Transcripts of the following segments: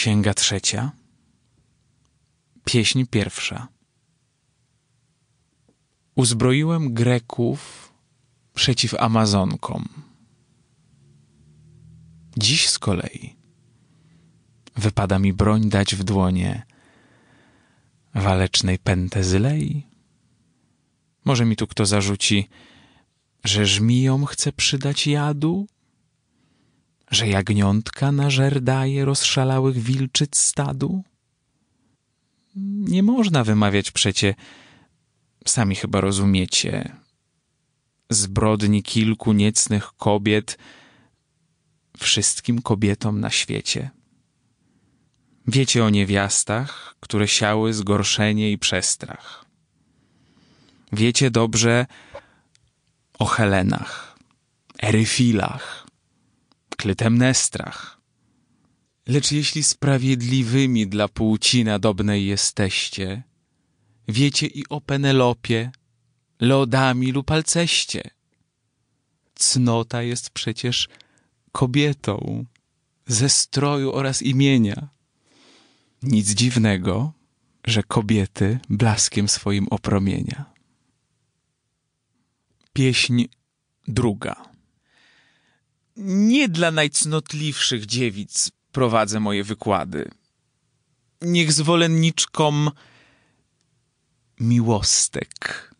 Księga trzecia, pieśń pierwsza. Uzbroiłem Greków przeciw Amazonkom. Dziś z kolei wypada mi broń dać w dłonie walecznej Pentezylei. Może mi tu kto zarzuci, że żmijom chce przydać jadu? Że jagniątka na żer daje rozszalałych wilczyc stadu? Nie można wymawiać przecie, sami chyba rozumiecie, zbrodni kilku niecnych kobiet wszystkim kobietom na świecie. Wiecie o niewiastach, które siały zgorszenie i przestrach. Wiecie dobrze o Helenach, Eryfilach, Klytemnestrach. Lecz jeśli sprawiedliwymi dla płci nadobnej jesteście, wiecie i o Penelopie, Leodami lub Alceście. Cnota jest przecież kobietą ze stroju oraz imienia. Nic dziwnego, że kobiety blaskiem swoim opromienia. Pieśń druga. Nie dla najcnotliwszych dziewic prowadzę moje wykłady. Niech zwolenniczkom miłostek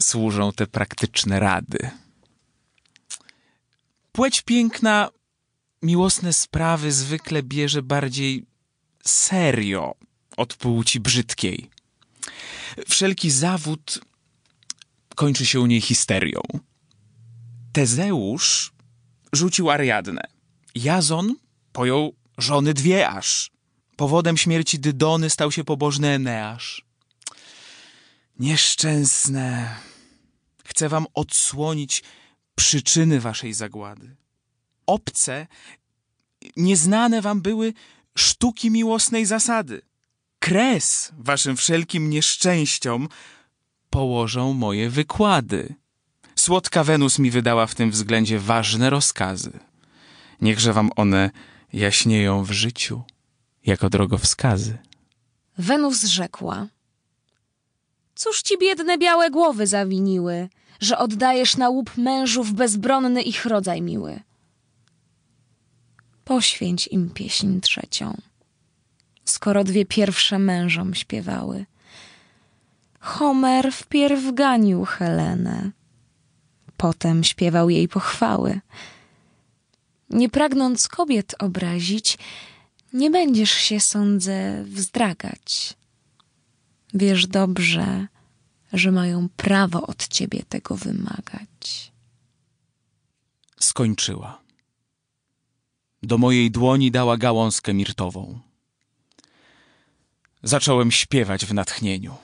służą te praktyczne rady. Płeć piękna miłosne sprawy zwykle bierze bardziej serio od płci brzydkiej. Wszelki zawód kończy się u niej histerią. Tezeusz rzucił Ariadnę. Jazon pojął żony dwie aż. Powodem śmierci Dydony stał się pobożny Eneasz. Nieszczęsne. Chcę wam odsłonić przyczyny waszej zagłady. Obce, nieznane wam były sztuki miłosnej zasady. Kres waszym wszelkim nieszczęściom położą moje wykłady. Słodka Wenus mi wydała w tym względzie ważne rozkazy. Niechże wam one jaśnieją w życiu jako drogowskazy. Wenus rzekła: Cóż ci biedne białe głowy zawiniły, że oddajesz na łup mężów bezbronny ich rodzaj miły? Poświęć im pieśń trzecią, skoro dwie pierwsze mężom śpiewały. Homer wpierw ganił Helenę, potem śpiewał jej pochwały. Nie pragnąc kobiet obrazić, nie będziesz się, sądzę, wzdragać. Wiesz dobrze, że mają prawo od ciebie tego wymagać. Skończyła. Do mojej dłoni dała gałązkę mirtową. Zacząłem śpiewać w natchnieniu.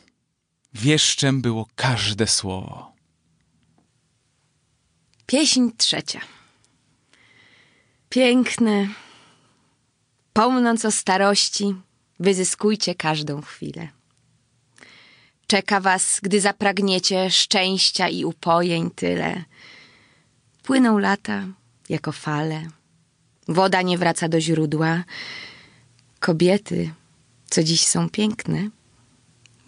Wieszczem było każde słowo. Pieśń trzecia. Piękne, pomnąc o starości, wyzyskujcie każdą chwilę. Czeka was, gdy zapragniecie szczęścia i upojeń tyle. Płyną lata jako fale. Woda nie wraca do źródła. Kobiety, co dziś są piękne,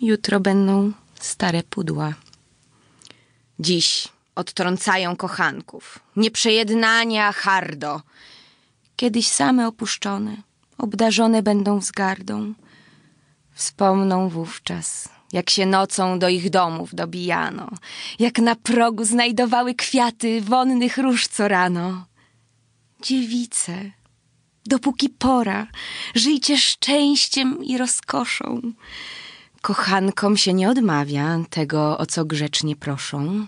jutro będą stare pudła. Dziś odtrącają kochanków, nieprzejednania hardo. Kiedyś same opuszczone, obdarzone będą wzgardą. Wspomną wówczas, jak się nocą do ich domów dobijano, jak na progu znajdowały kwiaty wonnych róż co rano. Dziewice, dopóki pora, żyjcie szczęściem i rozkoszą. Kochankom się nie odmawia tego, o co grzecznie proszą.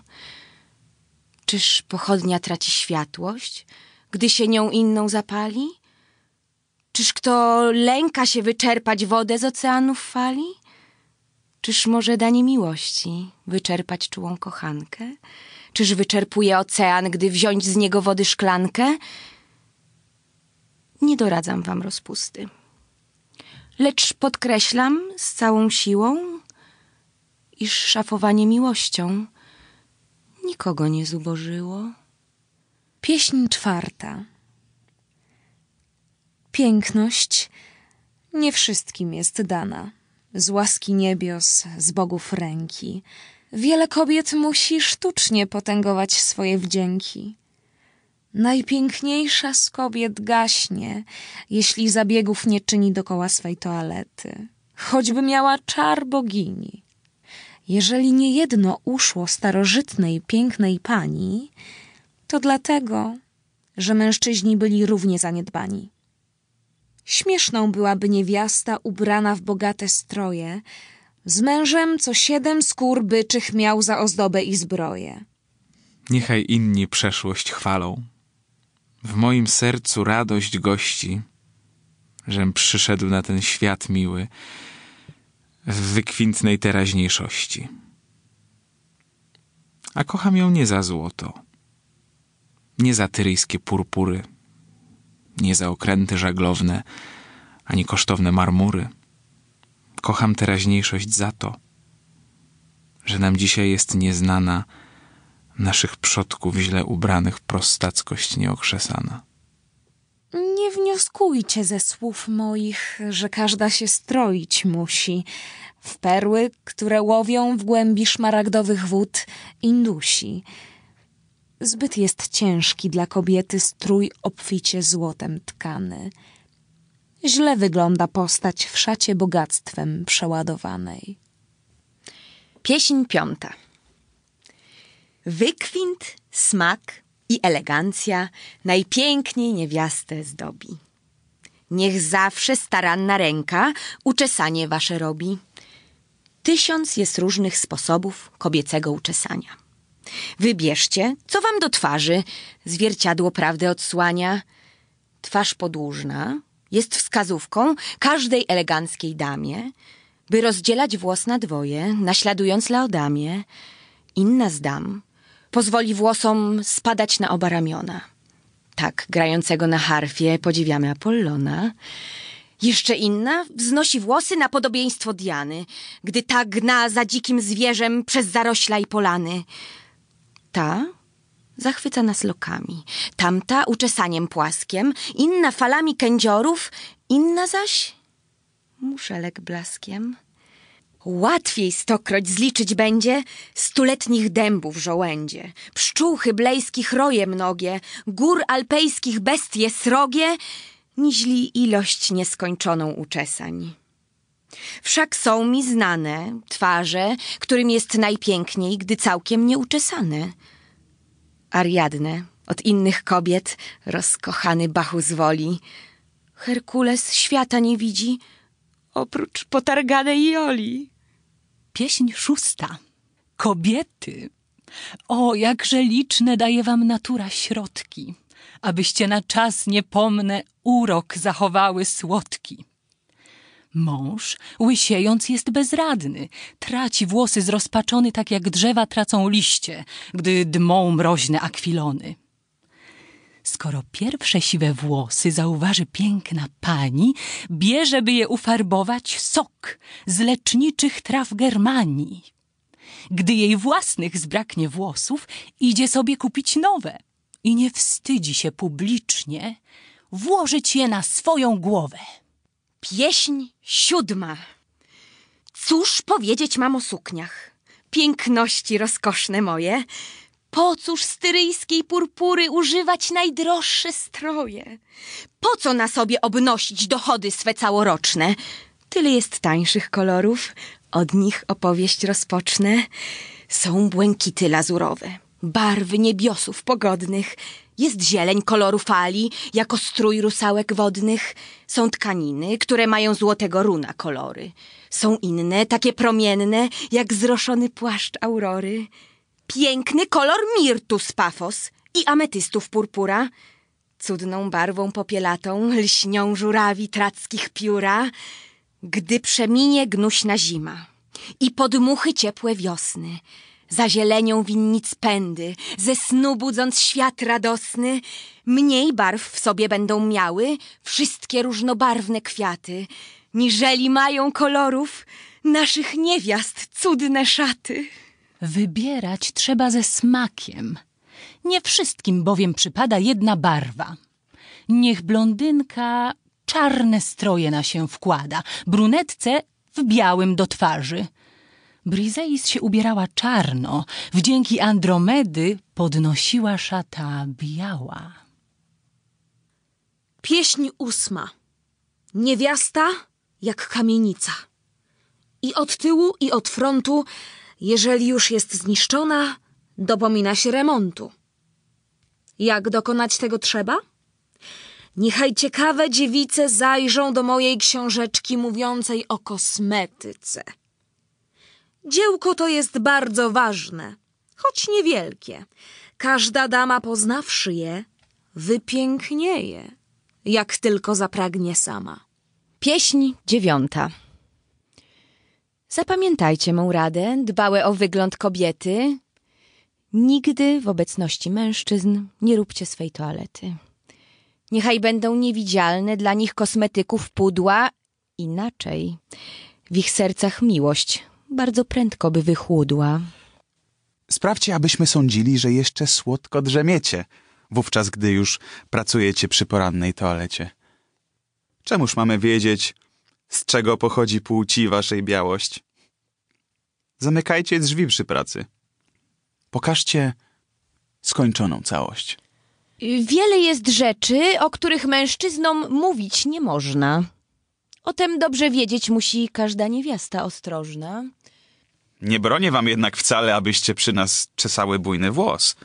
Czyż pochodnia traci światłość, gdy się nią inną zapali? Czyż kto lęka się wyczerpać wodę z oceanów fali? Czyż może danie miłości wyczerpać czułą kochankę? Czyż wyczerpuje ocean, gdy wziąć z niego wody szklankę? Nie doradzam wam rozpusty. Lecz podkreślam z całą siłą, iż szafowanie miłością nikogo nie zubożyło. Pieśń czwarta. Piękność Nie wszystkim jest dana. Z łaski niebios, z bogów ręki. Wiele kobiet musi sztucznie potęgować swoje wdzięki. Najpiękniejsza z kobiet gaśnie, jeśli zabiegów nie czyni dokoła swej toalety, choćby miała czar bogini. Jeżeli nie jedno uszło starożytnej, pięknej pani, to dlatego, że mężczyźni byli równie zaniedbani. Śmieszną byłaby niewiasta ubrana w bogate stroje, z mężem co siedem skór byczych miał za ozdobę i zbroję. Niechaj inni przeszłość chwalą. W moim sercu radość gości, żem przyszedł na ten świat miły w wykwintnej teraźniejszości. A kocham ją nie za złoto, nie za tyryjskie purpury, nie za okręty żaglowne, ani kosztowne marmury. Kocham teraźniejszość za to, że nam dzisiaj jest nieznana naszych przodków źle ubranych prostackość nieokrzesana. Nie wnioskujcie ze słów moich, że każda się stroić musi w perły, które łowią w głębi szmaragdowych wód Indusi. Zbyt jest ciężki dla kobiety strój obficie złotem tkany. Źle wygląda postać w szacie bogactwem przeładowanej. Pieśń piąta. Wykwint, smak i elegancja najpiękniej niewiastę zdobi. Niech zawsze staranna ręka uczesanie wasze robi. Tysiąc jest różnych sposobów kobiecego uczesania. Wybierzcie, co wam do twarzy zwierciadło prawdy odsłania. Twarz podłużna jest wskazówką każdej eleganckiej damie, by rozdzielać włos na dwoje, naśladując Laodamię. Inna z dam pozwoli włosom spadać na oba ramiona. Tak, grającego na harfie podziwiamy Apollona. Jeszcze inna wznosi włosy na podobieństwo Diany, gdy ta gna za dzikim zwierzem przez zarośla i polany. Ta zachwyca nas lokami, tamta uczesaniem płaskiem, inna falami kędziorów, inna zaś muszelek blaskiem. Łatwiej stokroć zliczyć będzie stuletnich dębów żołędzie, pszczół chyblejskich roje mnogie, gór alpejskich bestie srogie, niźli ilość nieskończoną uczesań. Wszak są mi znane twarze, którym jest najpiękniej, gdy całkiem nieuczesane. Ariadne, od innych kobiet, rozkochany Bachus woli. Herkules świata nie widzi, oprócz potarganej Joli. Pieśń szósta. Kobiety. O, jakże liczne daje wam natura środki, abyście na czas niepomnę urok zachowały słodki. Mąż, łysiejąc, jest bezradny, traci włosy zrozpaczony, tak jak drzewa tracą liście, gdy dmą mroźne akwilony. Skoro pierwsze siwe włosy zauważy piękna pani, bierze, by je ufarbować, sok z leczniczych traw Germanii. Gdy jej własnych zbraknie włosów, idzie sobie kupić nowe i nie wstydzi się publicznie włożyć je na swoją głowę. Pieśń siódma. Cóż powiedzieć mam o sukniach? Piękności rozkoszne moje. Po cóż z tyryjskiej purpury używać najdroższe stroje? Po co na sobie obnosić dochody swe całoroczne? Tyle jest tańszych kolorów, od nich opowieść rozpocznę. Są błękity lazurowe, barwy niebiosów pogodnych, jest zieleń koloru fali, jako strój rusałek wodnych. Są tkaniny, które mają złotego runa kolory. Są inne, takie promienne, jak zroszony płaszcz aurory. Piękny kolor mirtu z pafos i ametystów purpura. Cudną barwą popielatą lśnią żurawi trackich pióra. Gdy przeminie gnuśna zima i podmuchy ciepłe wiosny, zazielenią winnic pędy, ze snu budząc świat radosny, mniej barw w sobie będą miały wszystkie różnobarwne kwiaty, niżeli mają kolorów naszych niewiast cudne szaty. Wybierać trzeba ze smakiem. Nie wszystkim bowiem przypada jedna barwa. Niech blondynka czarne stroje na się wkłada, brunetce w białym do twarzy. Brizeis się ubierała czarno, wdzięki Andromedy podnosiła szata biała. Pieśń ósma. Niewiasta jak kamienica. I od tyłu, i od frontu, jeżeli już jest zniszczona, dopomina się remontu. Jak dokonać tego trzeba? Niechaj ciekawe dziewice zajrzą do mojej książeczki mówiącej o kosmetyce. Dziełko to jest bardzo ważne, choć niewielkie. Każda dama poznawszy je, wypięknieje, jak tylko zapragnie sama. Pieśń dziewiąta. Zapamiętajcie mą radę, dbałe o wygląd kobiety. Nigdy w obecności mężczyzn nie róbcie swej toalety. Niechaj będą niewidzialne dla nich kosmetyków pudła, inaczej w ich sercach miłość bardzo prędko by wychłudła. Sprawdźcie, abyśmy sądzili, że jeszcze słodko drzemiecie, wówczas gdy już pracujecie przy porannej toalecie. Czemuż mamy wiedzieć, z czego pochodzi płci waszej białość? Zamykajcie drzwi przy pracy. Pokażcie skończoną całość. Wiele jest rzeczy, o których mężczyznom mówić nie można. O tem dobrze wiedzieć musi każda niewiasta ostrożna. Nie bronię wam jednak wcale, abyście przy nas czesały bujny włos.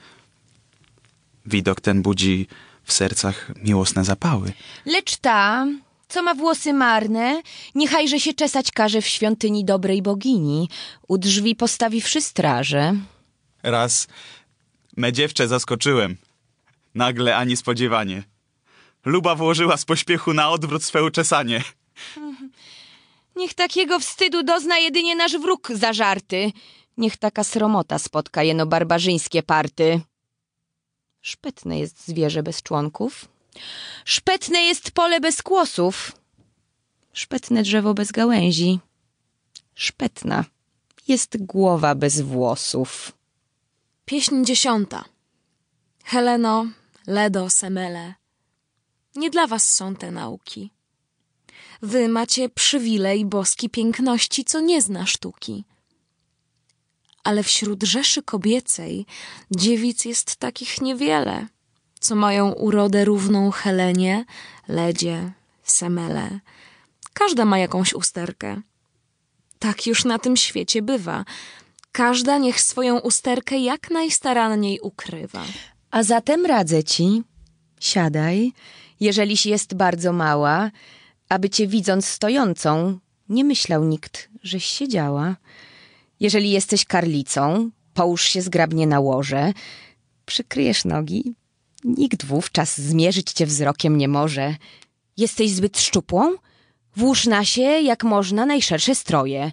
Widok ten budzi w sercach miłosne zapały. Lecz ta, co ma włosy marne, niechajże się czesać każe w świątyni dobrej bogini, u drzwi postawiwszy straże. Raz me dziewczę zaskoczyłem. Nagle ani spodziewanie. Luba włożyła z pośpiechu na odwrót swe uczesanie. Niech takiego wstydu dozna jedynie nasz wróg zażarty. Niech taka sromota spotka jeno barbarzyńskie party. Szpetne jest zwierzę bez członków. Szpetne jest pole bez kłosów. Szpetne drzewo bez gałęzi. Szpetna jest głowa bez włosów. Pieśń dziesiąta. Heleno, Ledo, Semele. Nie dla was są te nauki. Wy macie przywilej boski piękności, co nie zna sztuki. Ale wśród rzeszy kobiecej dziewic jest takich niewiele, co mają urodę równą Helenie, Ledzie, Semele. Każda ma jakąś usterkę. Tak już na tym świecie bywa. Każda niech swoją usterkę jak najstaranniej ukrywa. A zatem radzę ci, siadaj, jeżeliś jest bardzo mała, aby cię widząc stojącą, nie myślał nikt, żeś siedziała. Jeżeli jesteś karlicą, połóż się zgrabnie na łoże, przykryjesz nogi, nikt wówczas zmierzyć cię wzrokiem nie może. Jesteś zbyt szczupłą? Włóż na się, jak można, najszersze stroje.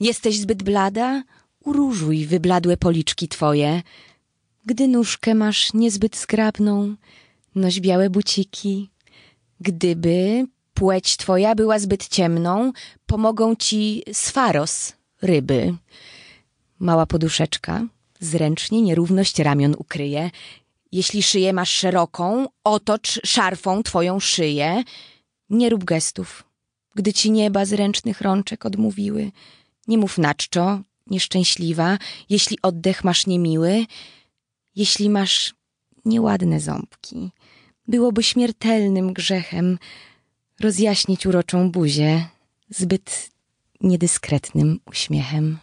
Jesteś zbyt blada? Uróżuj wybladłe policzki twoje. Gdy nóżkę masz niezbyt zgrabną, noś białe buciki. Gdyby płeć twoja była zbyt ciemną, pomogą ci sfaros, ryby. Mała poduszeczka zręcznie nierówność ramion ukryje. Jeśli szyję masz szeroką, otocz szarfą twoją szyję. Nie rób gestów, gdy ci nieba z ręcznych rączek odmówiły. Nie mów naczczo, nieszczęśliwa, jeśli oddech masz niemiły, jeśli masz nieładne ząbki. Byłoby śmiertelnym grzechem rozjaśnić uroczą buzię zbyt niedyskretnym uśmiechem.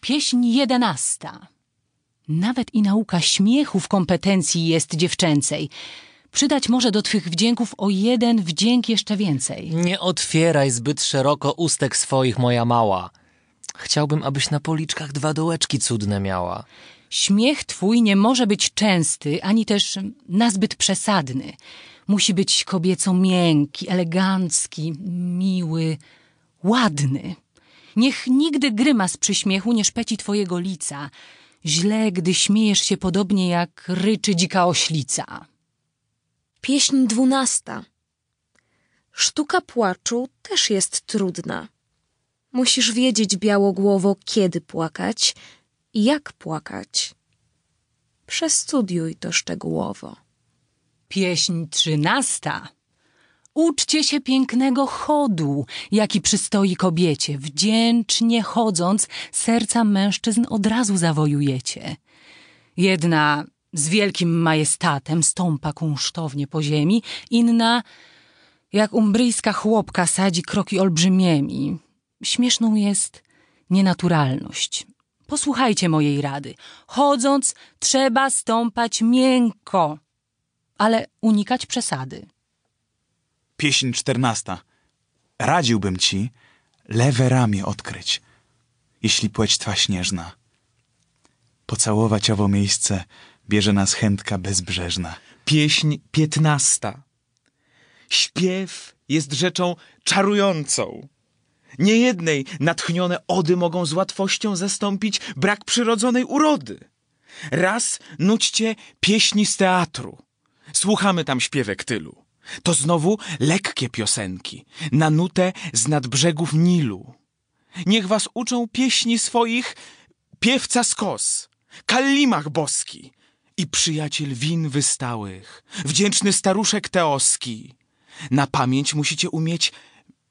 Pieśń jedenasta. Nawet i nauka śmiechu w kompetencji jest dziewczęcej. Przydać może do twych wdzięków o jeden wdzięk jeszcze więcej. Nie otwieraj zbyt szeroko ustek swoich, moja mała. Chciałbym, abyś na policzkach dwa dołeczki cudne miała. Śmiech twój nie może być częsty, ani też nazbyt przesadny. Musi być kobieco miękki, elegancki, miły, ładny. Niech nigdy grymas przy śmiechu nie szpeci twojego lica. Źle, gdy śmiejesz się podobnie jak ryczy dzika oślica. Pieśń dwunasta. Sztuka płaczu też jest trudna. Musisz wiedzieć, białogłowo, kiedy płakać i jak płakać. Przestudiuj to szczegółowo. Pieśń trzynasta. Uczcie się pięknego chodu, jaki przystoi kobiecie. Wdzięcznie chodząc, serca mężczyzn od razu zawojujecie. Jedna z wielkim majestatem stąpa kunsztownie po ziemi, inna jak umbryjska chłopka sadzi kroki olbrzymiemi. Śmieszną jest nienaturalność. Posłuchajcie mojej rady. Chodząc, trzeba stąpać miękko, ale unikać przesady. Pieśń czternasta. Radziłbym ci lewe ramię odkryć, jeśli płeć twa śnieżna. Pocałować owo miejsce bierze nas chętka bezbrzeżna. Pieśń piętnasta. Śpiew jest rzeczą czarującą. Niejednej natchnione ody mogą z łatwością zastąpić brak przyrodzonej urody. Raz nućcie pieśni z teatru. Słuchamy tam śpiewek tylu. To znowu lekkie piosenki, na nutę z nadbrzegów Nilu. Niech was uczą pieśni swoich piewca z kos, Kallimach boski i przyjaciel win wystałych, wdzięczny staruszek teoski. Na pamięć musicie umieć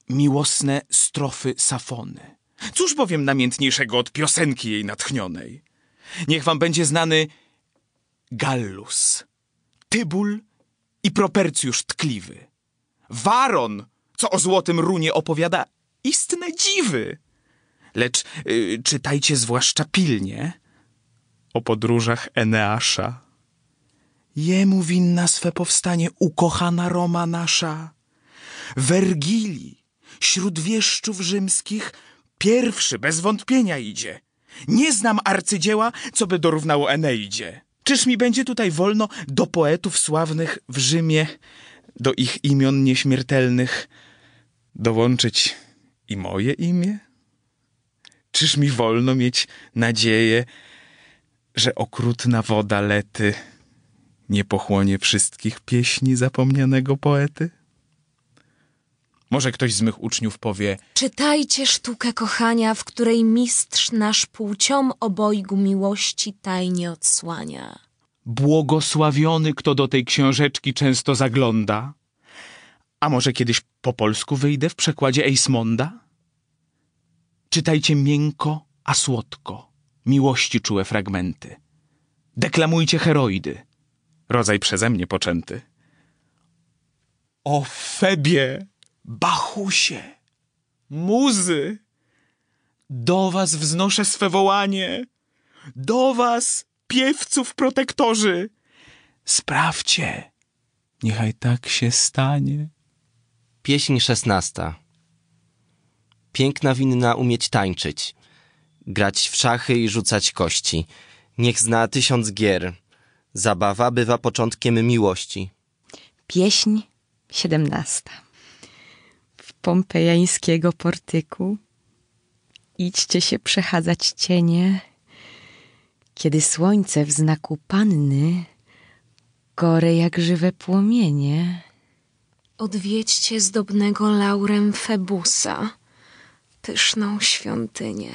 miłosne strofy Safony. Cóż bowiem namiętniejszego od piosenki jej natchnionej? Niech wam będzie znany Gallus, Tybul i Propercjusz tkliwy. Waron, co o złotym runie opowiada istne dziwy. Lecz y, czytajcie zwłaszcza pilnie o podróżach Eneasza. Jemu winna swe powstanie ukochana Roma nasza. Wergilii, śród wieszczów rzymskich, pierwszy bez wątpienia idzie. Nie znam arcydzieła, co by dorównało Eneidzie. Czyż mi będzie tutaj wolno do poetów sławnych w Rzymie, do ich imion nieśmiertelnych, dołączyć i moje imię? Czyż mi wolno mieć nadzieję, że okrutna woda lety nie pochłonie wszystkich pieśni zapomnianego poety? Może ktoś z mych uczniów powie: Czytajcie sztukę kochania, w której mistrz nasz płciom obojgu miłości tajnie odsłania. Błogosławiony, kto do tej książeczki często zagląda. A może kiedyś po polsku wyjdę w przekładzie Eismonda? Czytajcie miękko, a słodko, miłości czułe fragmenty. Deklamujcie heroidy, rodzaj przeze mnie poczęty. O Febie, Bachusie, muzy, do was wznoszę swe wołanie, do was, piewców protektorzy. Sprawdźcie, niechaj tak się stanie. Pieśń szesnasta. Piękna winna umieć tańczyć, grać w szachy i rzucać kości. Niech zna tysiąc gier. Zabawa bywa początkiem miłości. Pieśń siedemnasta. W pompejańskiego portyku idźcie się przechadzać cienie, kiedy słońce w znaku panny gore jak żywe płomienie. Odwiedźcie zdobnego laurem Febusa, pyszną świątynię,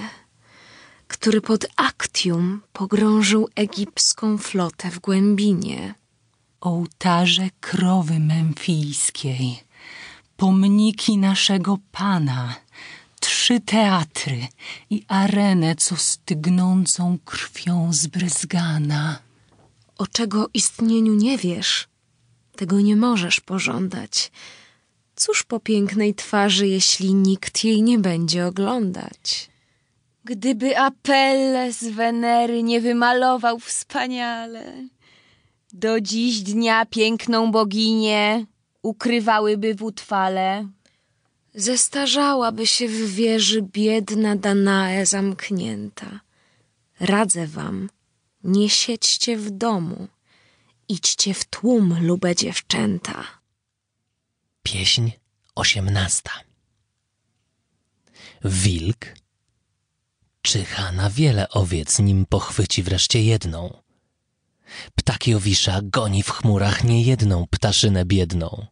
który pod Aktium pogrążył egipską flotę w głębinie. Ołtarze krowy memfijskiej, pomniki naszego Pana, trzy teatry i arenę, co stygnącą krwią zbryzgana. O czego istnieniu nie wiesz, tego nie możesz pożądać. Cóż po pięknej twarzy, jeśli nikt jej nie będzie oglądać? Gdyby Apelles Wenery nie wymalował wspaniale, do dziś dnia piękną boginię ukrywałyby w utrwale. Zestarzałaby się w wieży biedna Danae zamknięta. Radzę wam, nie siedźcie w domu, idźcie w tłum, lube dziewczęta. Pieśń osiemnasta. Wilk czyha na wiele owiec, nim pochwyci wreszcie jedną. Ptak Jowisza goni w chmurach niejedną ptaszynę biedną.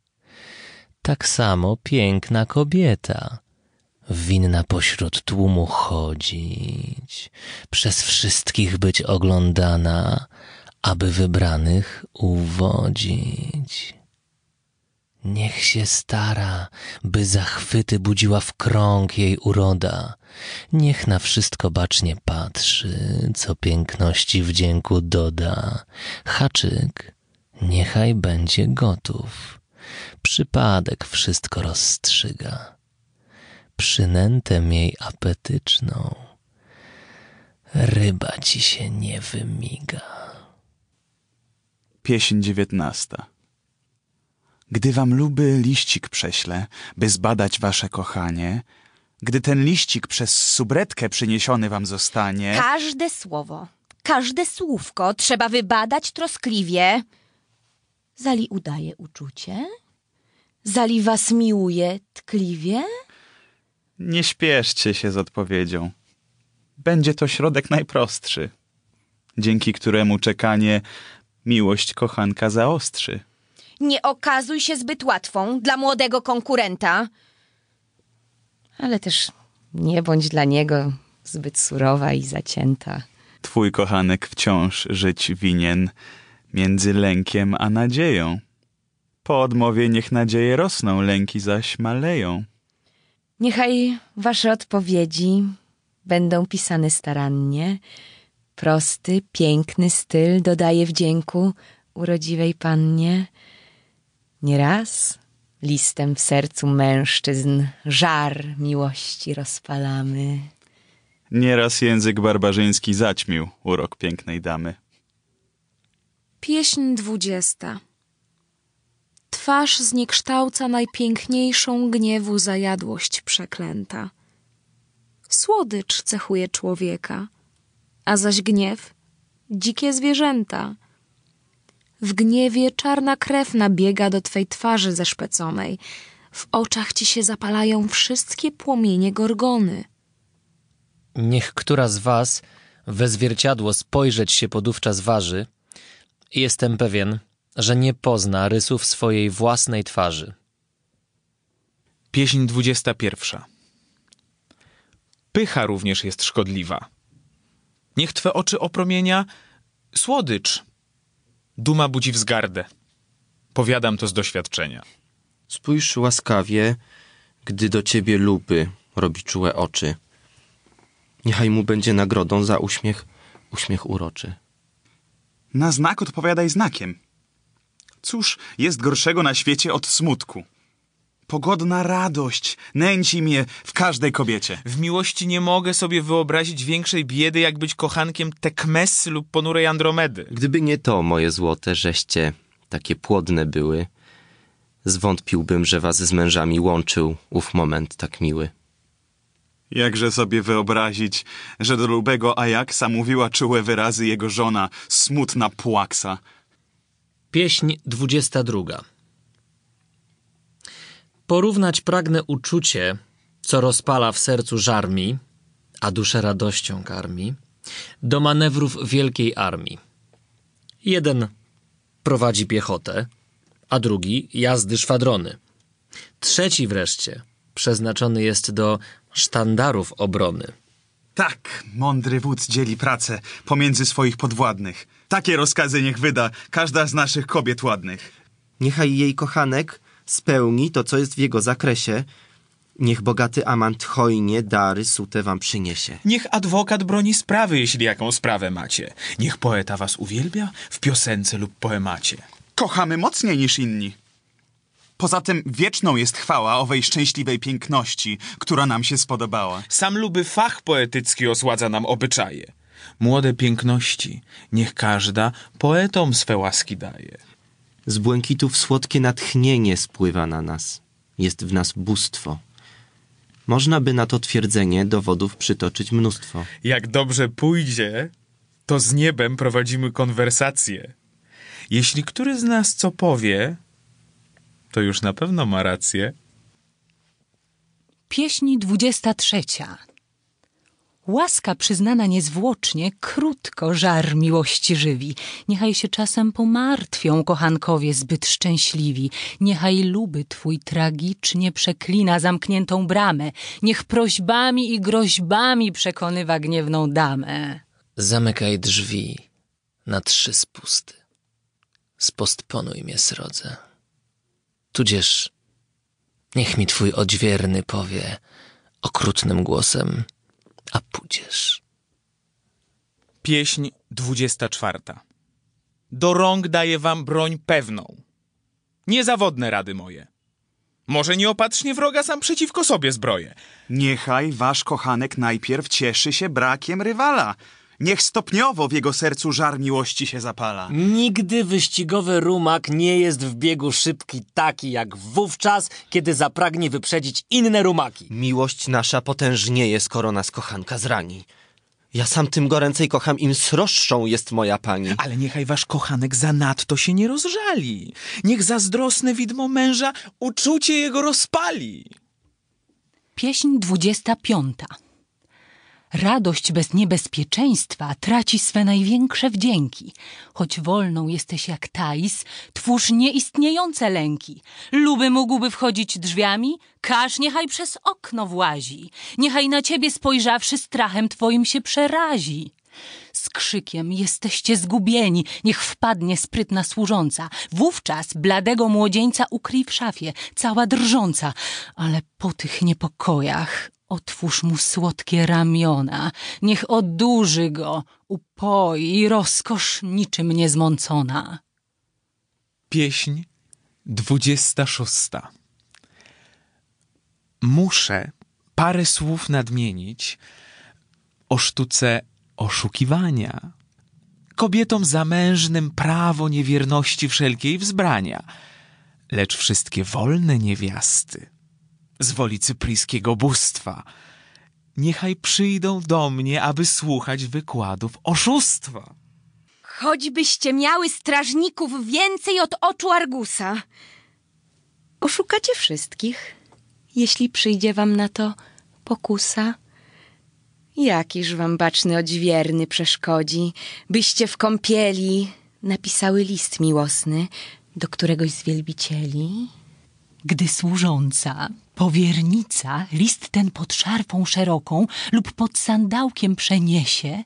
Tak samo piękna kobieta winna pośród tłumu chodzić, przez wszystkich być oglądana, aby wybranych uwodzić. Niech się stara, by zachwyty budziła w krąg jej uroda. Niech na wszystko bacznie patrzy, co piękności wdzięku doda. Haczyk, niechaj będzie gotów. Przypadek wszystko rozstrzyga. Przynętę jej apetyczną, ryba ci się nie wymiga. Pieśń dziewiętnasta. Gdy wam luby liścik prześlę, by zbadać wasze kochanie, gdy ten liścik przez subretkę przyniesiony wam zostanie, Każde słowo, każde słówko trzeba wybadać troskliwie. Zali udaje uczucie? Zali was miłuje tkliwie? nie śpieszcie się z odpowiedzią. Będzie to środek najprostszy, dzięki któremu czekanie miłość kochanka zaostrzy. Nie okazuj się zbyt łatwą dla młodego konkurenta. Ale też nie bądź dla niego zbyt surowa i zacięta. Twój kochanek wciąż żyć winien między lękiem a nadzieją. Po odmowie niech nadzieje rosną, lęki zaś maleją. Niechaj wasze odpowiedzi będą pisane starannie. Prosty, piękny styl dodaje wdzięku urodziwej pannie. Nieraz listem w sercu mężczyzn żar miłości rozpalamy. Nieraz język barbarzyński zaćmił urok pięknej damy. Pieśń dwudziesta. Twarz zniekształca najpiękniejszą gniewu zajadłość przeklęta. Słodycz cechuje człowieka, a zaś gniew dzikie zwierzęta. W gniewie czarna krew nabiega do twej twarzy zeszpeconej. W oczach ci się zapalają wszystkie płomienie gorgony. Niech która z was we zwierciadło spojrzeć się podówczas waży jestem pewien, że nie pozna rysów swojej własnej twarzy. Pieśń dwudziesta pierwsza. Pycha również jest szkodliwa. Niech twe oczy opromienia słodycz. Duma budzi wzgardę. Powiadam to z doświadczenia. Spójrz łaskawie, gdy do ciebie luby robi czułe oczy. Niechaj mu będzie nagrodą za uśmiech, uśmiech uroczy. Na znak odpowiadaj znakiem. Cóż jest gorszego na świecie od smutku? Pogodna radość nęci mnie w każdej kobiecie. W miłości nie mogę sobie wyobrazić większej biedy, jak być kochankiem Tekmessy lub ponurej Andromedy. Gdyby nie to, moje złote, żeście takie płodne były, zwątpiłbym, że was z mężami łączył ów moment tak miły. Jakże sobie wyobrazić, że do lubego Ajaksa mówiła czułe wyrazy jego żona, smutna płaksa. Pieśń dwudziesta druga. Porównać pragnę uczucie, co rozpala w sercu żarmi, a duszę radością karmi, do manewrów wielkiej armii. Jeden prowadzi piechotę, a drugi jazdy szwadrony. Trzeci wreszcie przeznaczony jest do sztandarów obrony. Tak, mądry wódz dzieli pracę pomiędzy swoich podwładnych. Takie rozkazy niech wyda każda z naszych kobiet ładnych. Niechaj jej kochanek spełni to, co jest w jego zakresie. Niech bogaty amant hojnie dary sute wam przyniesie. Niech adwokat broni sprawy, jeśli jaką sprawę macie. Niech poeta was uwielbia w piosence lub poemacie. Kochamy mocniej niż inni. Poza tym wieczną jest chwała owej szczęśliwej piękności, która nam się spodobała. Sam luby fach poetycki osładza nam obyczaje. Młode piękności, niech każda poetom swe łaski daje. Z błękitów słodkie natchnienie spływa na nas. Jest w nas bóstwo. Można by na to twierdzenie dowodów przytoczyć mnóstwo. Jak dobrze pójdzie, to z niebem prowadzimy konwersację. Jeśli który z nas co powie, to już na pewno ma rację. Pieśń dwudziesta trzecia. Łaska przyznana niezwłocznie, krótko żar miłości żywi. Niechaj się czasem pomartwią kochankowie zbyt szczęśliwi. Niechaj luby twój tragicznie przeklina zamkniętą bramę. Niech prośbami i groźbami przekonywa gniewną damę. Zamykaj drzwi na trzy spusty. Spostponuj mnie srodze. Tudzież niech mi twój odźwierny powie okrutnym głosem, a pójdziesz. Pieśń 24. Do rąk daję wam broń pewną. Niezawodne rady moje. Może nieopatrznie wroga sam przeciwko sobie zbroję. Niechaj wasz kochanek najpierw cieszy się brakiem rywala. Niech stopniowo w jego sercu żar miłości się zapala. Nigdy wyścigowy rumak nie jest w biegu szybki taki jak wówczas, kiedy zapragnie wyprzedzić inne rumaki. Miłość nasza potężnieje, skoro nas kochanka zrani. Ja sam tym goręcej kocham, im sroższą jest moja pani. Ale niechaj wasz kochanek zanadto się nie rozżali. Niech zazdrosne widmo męża uczucie jego rozpali. Pieśń dwudziesta piąta. Radość bez niebezpieczeństwa traci swe największe wdzięki. Choć wolną jesteś jak Tais, twórz nieistniejące lęki. Luby mógłby wchodzić drzwiami, każ niechaj przez okno włazi. Niechaj na ciebie spojrzawszy strachem twoim się przerazi. Z krzykiem jesteście zgubieni, niech wpadnie sprytna służąca. Wówczas bladego młodzieńca ukryj w szafie, cała drżąca. Ale po tych niepokojach otwórz mu słodkie ramiona. Niech odurzy go, upoi, rozkosz niczym niezmącona. Pieśń 26. Muszę parę słów nadmienić o sztuce oszukiwania. Kobietom zamężnym prawo niewierności wszelkiej wzbrania, lecz wszystkie wolne niewiasty z woli cypryjskiego bóstwa niechaj przyjdą do mnie, aby słuchać wykładów oszustwa. Choćbyście miały strażników więcej od oczu Argusa. Oszukacie wszystkich, jeśli przyjdzie wam na to pokusa. Jakiż wam baczny odźwierny przeszkodzi, byście w kąpieli napisały list miłosny do któregoś z wielbicieli? Gdy służąca, powiernica, list ten pod szarfą szeroką lub pod sandałkiem przeniesie,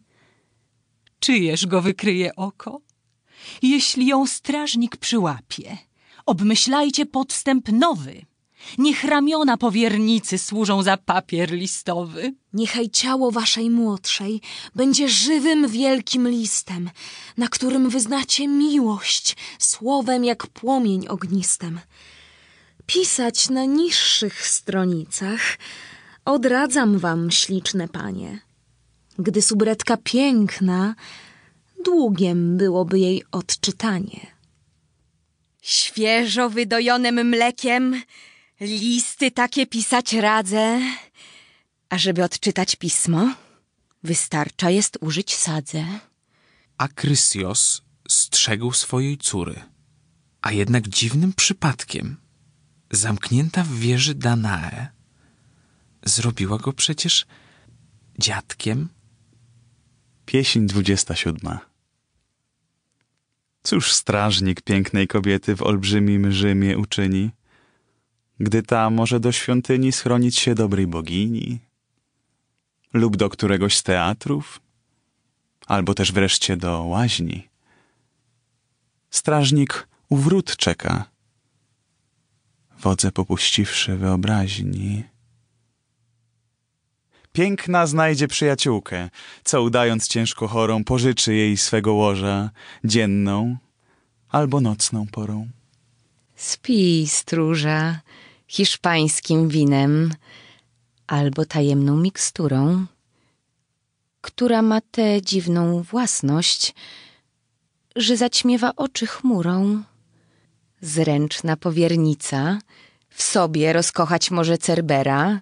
czyjeż go wykryje oko? Jeśli ją strażnik przyłapie, obmyślajcie podstęp nowy. Niech ramiona powiernicy służą za papier listowy. Niechaj ciało waszej młodszej będzie żywym, wielkim listem, na którym wyznacie miłość słowem jak płomień ognistem. Pisać na niższych stronicach odradzam wam, śliczne panie. Gdy subretka piękna, długiem byłoby jej odczytanie. Świeżo wydojonym mlekiem listy takie pisać radzę. A żeby odczytać pismo, wystarcza jest użyć sadze. Akrysios strzegł swojej córy, a jednak dziwnym przypadkiem zamknięta w wieży Danae zrobiła go przecież dziadkiem. Pieśń 27. Cóż strażnik pięknej kobiety w olbrzymim Rzymie uczyni, gdy ta może do świątyni schronić się dobrej bogini, lub do któregoś z teatrów, albo też wreszcie do łaźni. Strażnik u wrót czeka, wodze popuściwszy wyobraźni. Piękna znajdzie przyjaciółkę, co udając ciężko chorą, pożyczy jej swego łoża dzienną albo nocną porą. Spij, stróża, hiszpańskim winem albo tajemną miksturą, która ma tę dziwną własność, że zaćmiewa oczy chmurą. Zręczna powiernica w sobie rozkochać może Cerbera.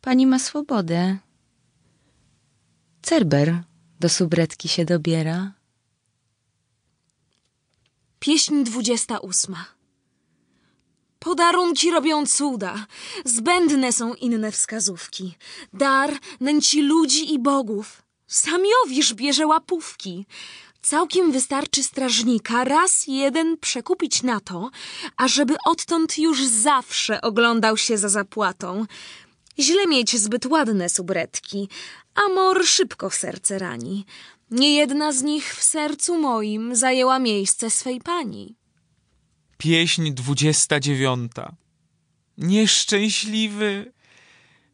Pani ma swobodę. Cerber do subretki się dobiera. Pieśń dwudziesta ósma. Podarunki robią cuda, zbędne są inne wskazówki. Dar nęci ludzi i bogów. Samiowisz bierze łapówki. Całkiem wystarczy strażnika raz jeden przekupić na to, ażeby odtąd już zawsze oglądał się za zapłatą. Źle mieć zbyt ładne subretki, a mor szybko serce rani. Niejedna z nich w sercu moim zajęła miejsce swej pani. Pieśń dwudziesta dziewiąta. Nieszczęśliwy!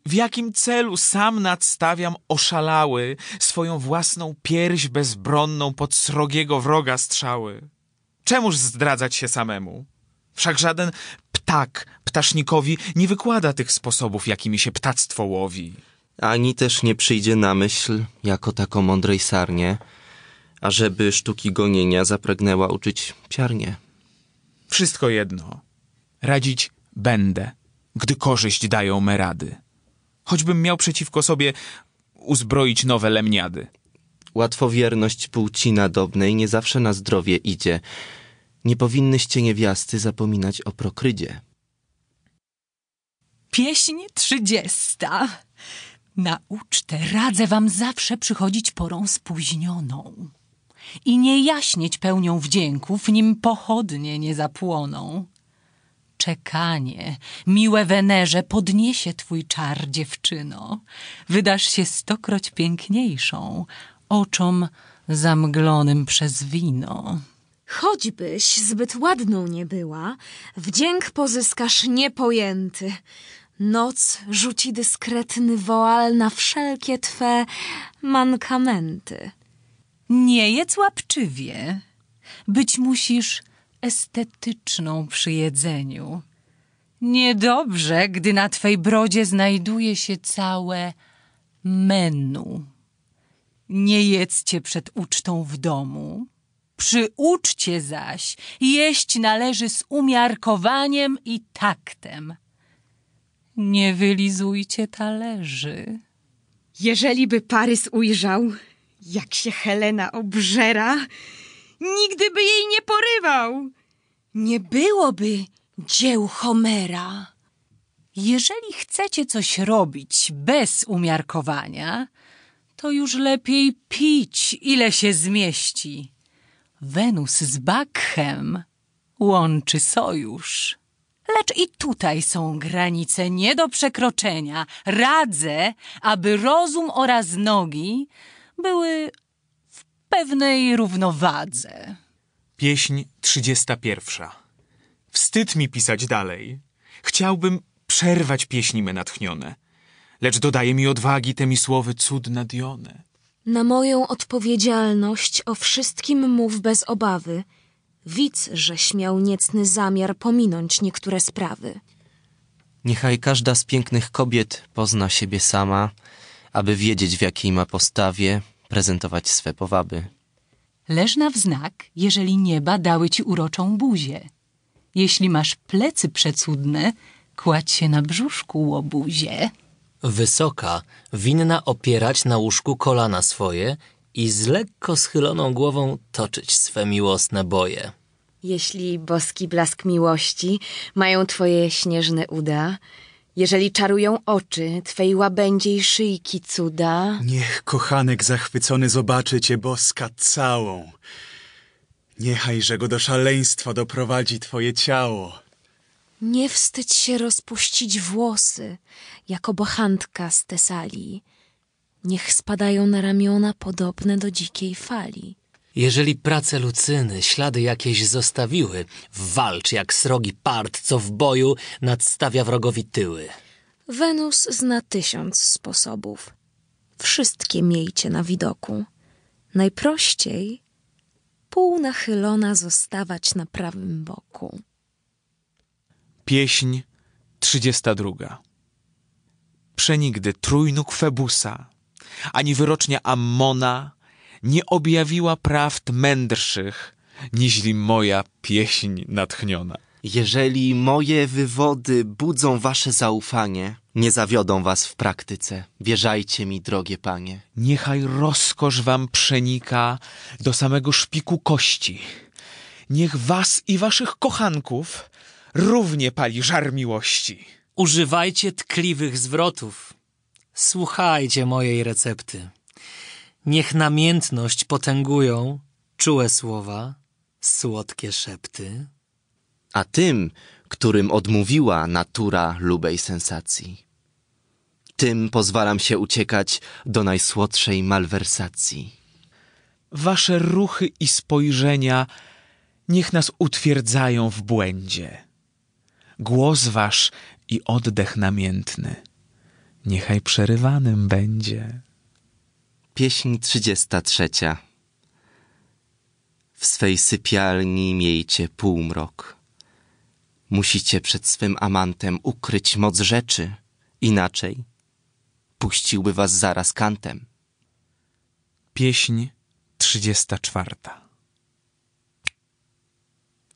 W jakim celu sam nadstawiam oszalały swoją własną pierś bezbronną pod srogiego wroga strzały? Czemuż zdradzać się samemu? Wszak żaden ptak ptasznikowi nie wykłada tych sposobów, jakimi się ptactwo łowi. Ani też nie przyjdzie na myśl, jako tako mądrej sarnie, ażeby sztuki gonienia zapragnęła uczyć piarnie. Wszystko jedno. Radzić będę, gdy korzyść dają me rady. Choćbym miał przeciwko sobie uzbroić nowe lemniady. Łatwowierność płci nadobnej nie zawsze na zdrowie idzie. Nie powinnyście niewiasty zapominać o prokrydzie. Pieśń trzydziesta. Na ucztę radzę wam zawsze przychodzić porą spóźnioną i nie jaśnieć pełnią wdzięków, nim pochodnie nie zapłoną. Czekanie, miłe Wenerze, podniesie twój czar, dziewczyno. Wydasz się stokroć piękniejszą, oczom zamglonym przez wino. Choćbyś zbyt ładną nie była, wdzięk pozyskasz niepojęty. Noc rzuci dyskretny woal na wszelkie twe mankamenty. Nie jedz łapczywie. Być musisz estetyczną przy jedzeniu. Niedobrze, gdy na twej brodzie znajduje się całe menu. Nie jedzcie przed ucztą w domu. Przy uczcie zaś jeść należy z umiarkowaniem i taktem. Nie wylizujcie talerzy. Jeżeli by Parys ujrzał, jak się Helena obżera, nigdy by jej nie porywał. Nie byłoby dzieł Homera. Jeżeli chcecie coś robić bez umiarkowania, to już lepiej pić, ile się zmieści. Wenus z Bakchem łączy sojusz. Lecz i tutaj są granice nie do przekroczenia. Radzę, aby rozum oraz nogi były pewnej równowadze. Pieśń trzydziesta pierwsza. Wstyd mi pisać dalej. Chciałbym przerwać pieśni me natchnione, lecz dodaje mi odwagi te mi słowy cud nadione. Na moją odpowiedzialność o wszystkim mów bez obawy. Widz, że śmiał niecny zamiar pominąć niektóre sprawy. Niechaj każda z pięknych kobiet pozna siebie sama, aby wiedzieć w jakiej ma postawie prezentować swe powaby. Leż na wznak, jeżeli nieba dały ci uroczą buzię. Jeśli masz plecy przecudne, kładź się na brzuszku łobuzie. Wysoka, winna opierać na łóżku kolana swoje i z lekko schyloną głową toczyć swe miłosne boje. Jeśli boski blask miłości mają twoje śnieżne uda, jeżeli czarują oczy twej łabędziej szyjki cuda, Niech kochanek zachwycony zobaczy cię boska całą. Niechaj, że go do szaleństwa doprowadzi twoje ciało. Nie wstydź się rozpuścić włosy, jako bochantka z Tesalii. Niech spadają na ramiona podobne do dzikiej fali. Jeżeli prace Lucyny ślady jakieś zostawiły, walcz jak srogi part, co w boju nadstawia wrogowi tyły. Wenus zna tysiąc sposobów. Wszystkie miejcie na widoku. Najprościej pół nachylona zostawać na prawym boku. Pieśń trzydziesta druga. Przenigdy trójnóg Febusa, ani wyrocznia Ammona nie objawiła prawd mędrszych, niźli moja pieśń natchniona. Jeżeli moje wywody budzą wasze zaufanie, nie zawiodą was w praktyce. Wierzajcie mi, drogie panie. Niechaj rozkosz wam przenika do samego szpiku kości. Niech was i waszych kochanków równie pali żar miłości. Używajcie tkliwych zwrotów. Słuchajcie mojej recepty. Niech namiętność potęgują czułe słowa, słodkie szepty. A tym, którym odmówiła natura lubej sensacji, tym pozwalam się uciekać do najsłodszej malwersacji. Wasze ruchy i spojrzenia niech nas utwierdzają w błędzie. Głos wasz i oddech namiętny, niechaj przerywanym będzie. Pieśń 33. W swej sypialni miejcie półmrok. Musicie przed swym amantem ukryć moc rzeczy, inaczej puściłby was zaraz kantem. Pieśń 34.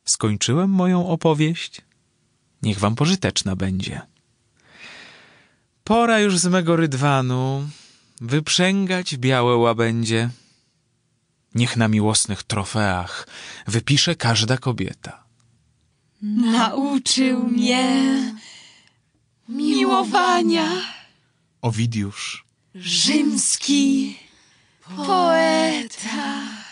Skończyłem moją opowieść. Niech wam pożyteczna będzie. Pora już z mego rydwanu wyprzęgać białe łabędzie. Niech na miłosnych trofeach wypisze każda kobieta. Nauczył mnie miłowania Owidiusz, rzymski poeta.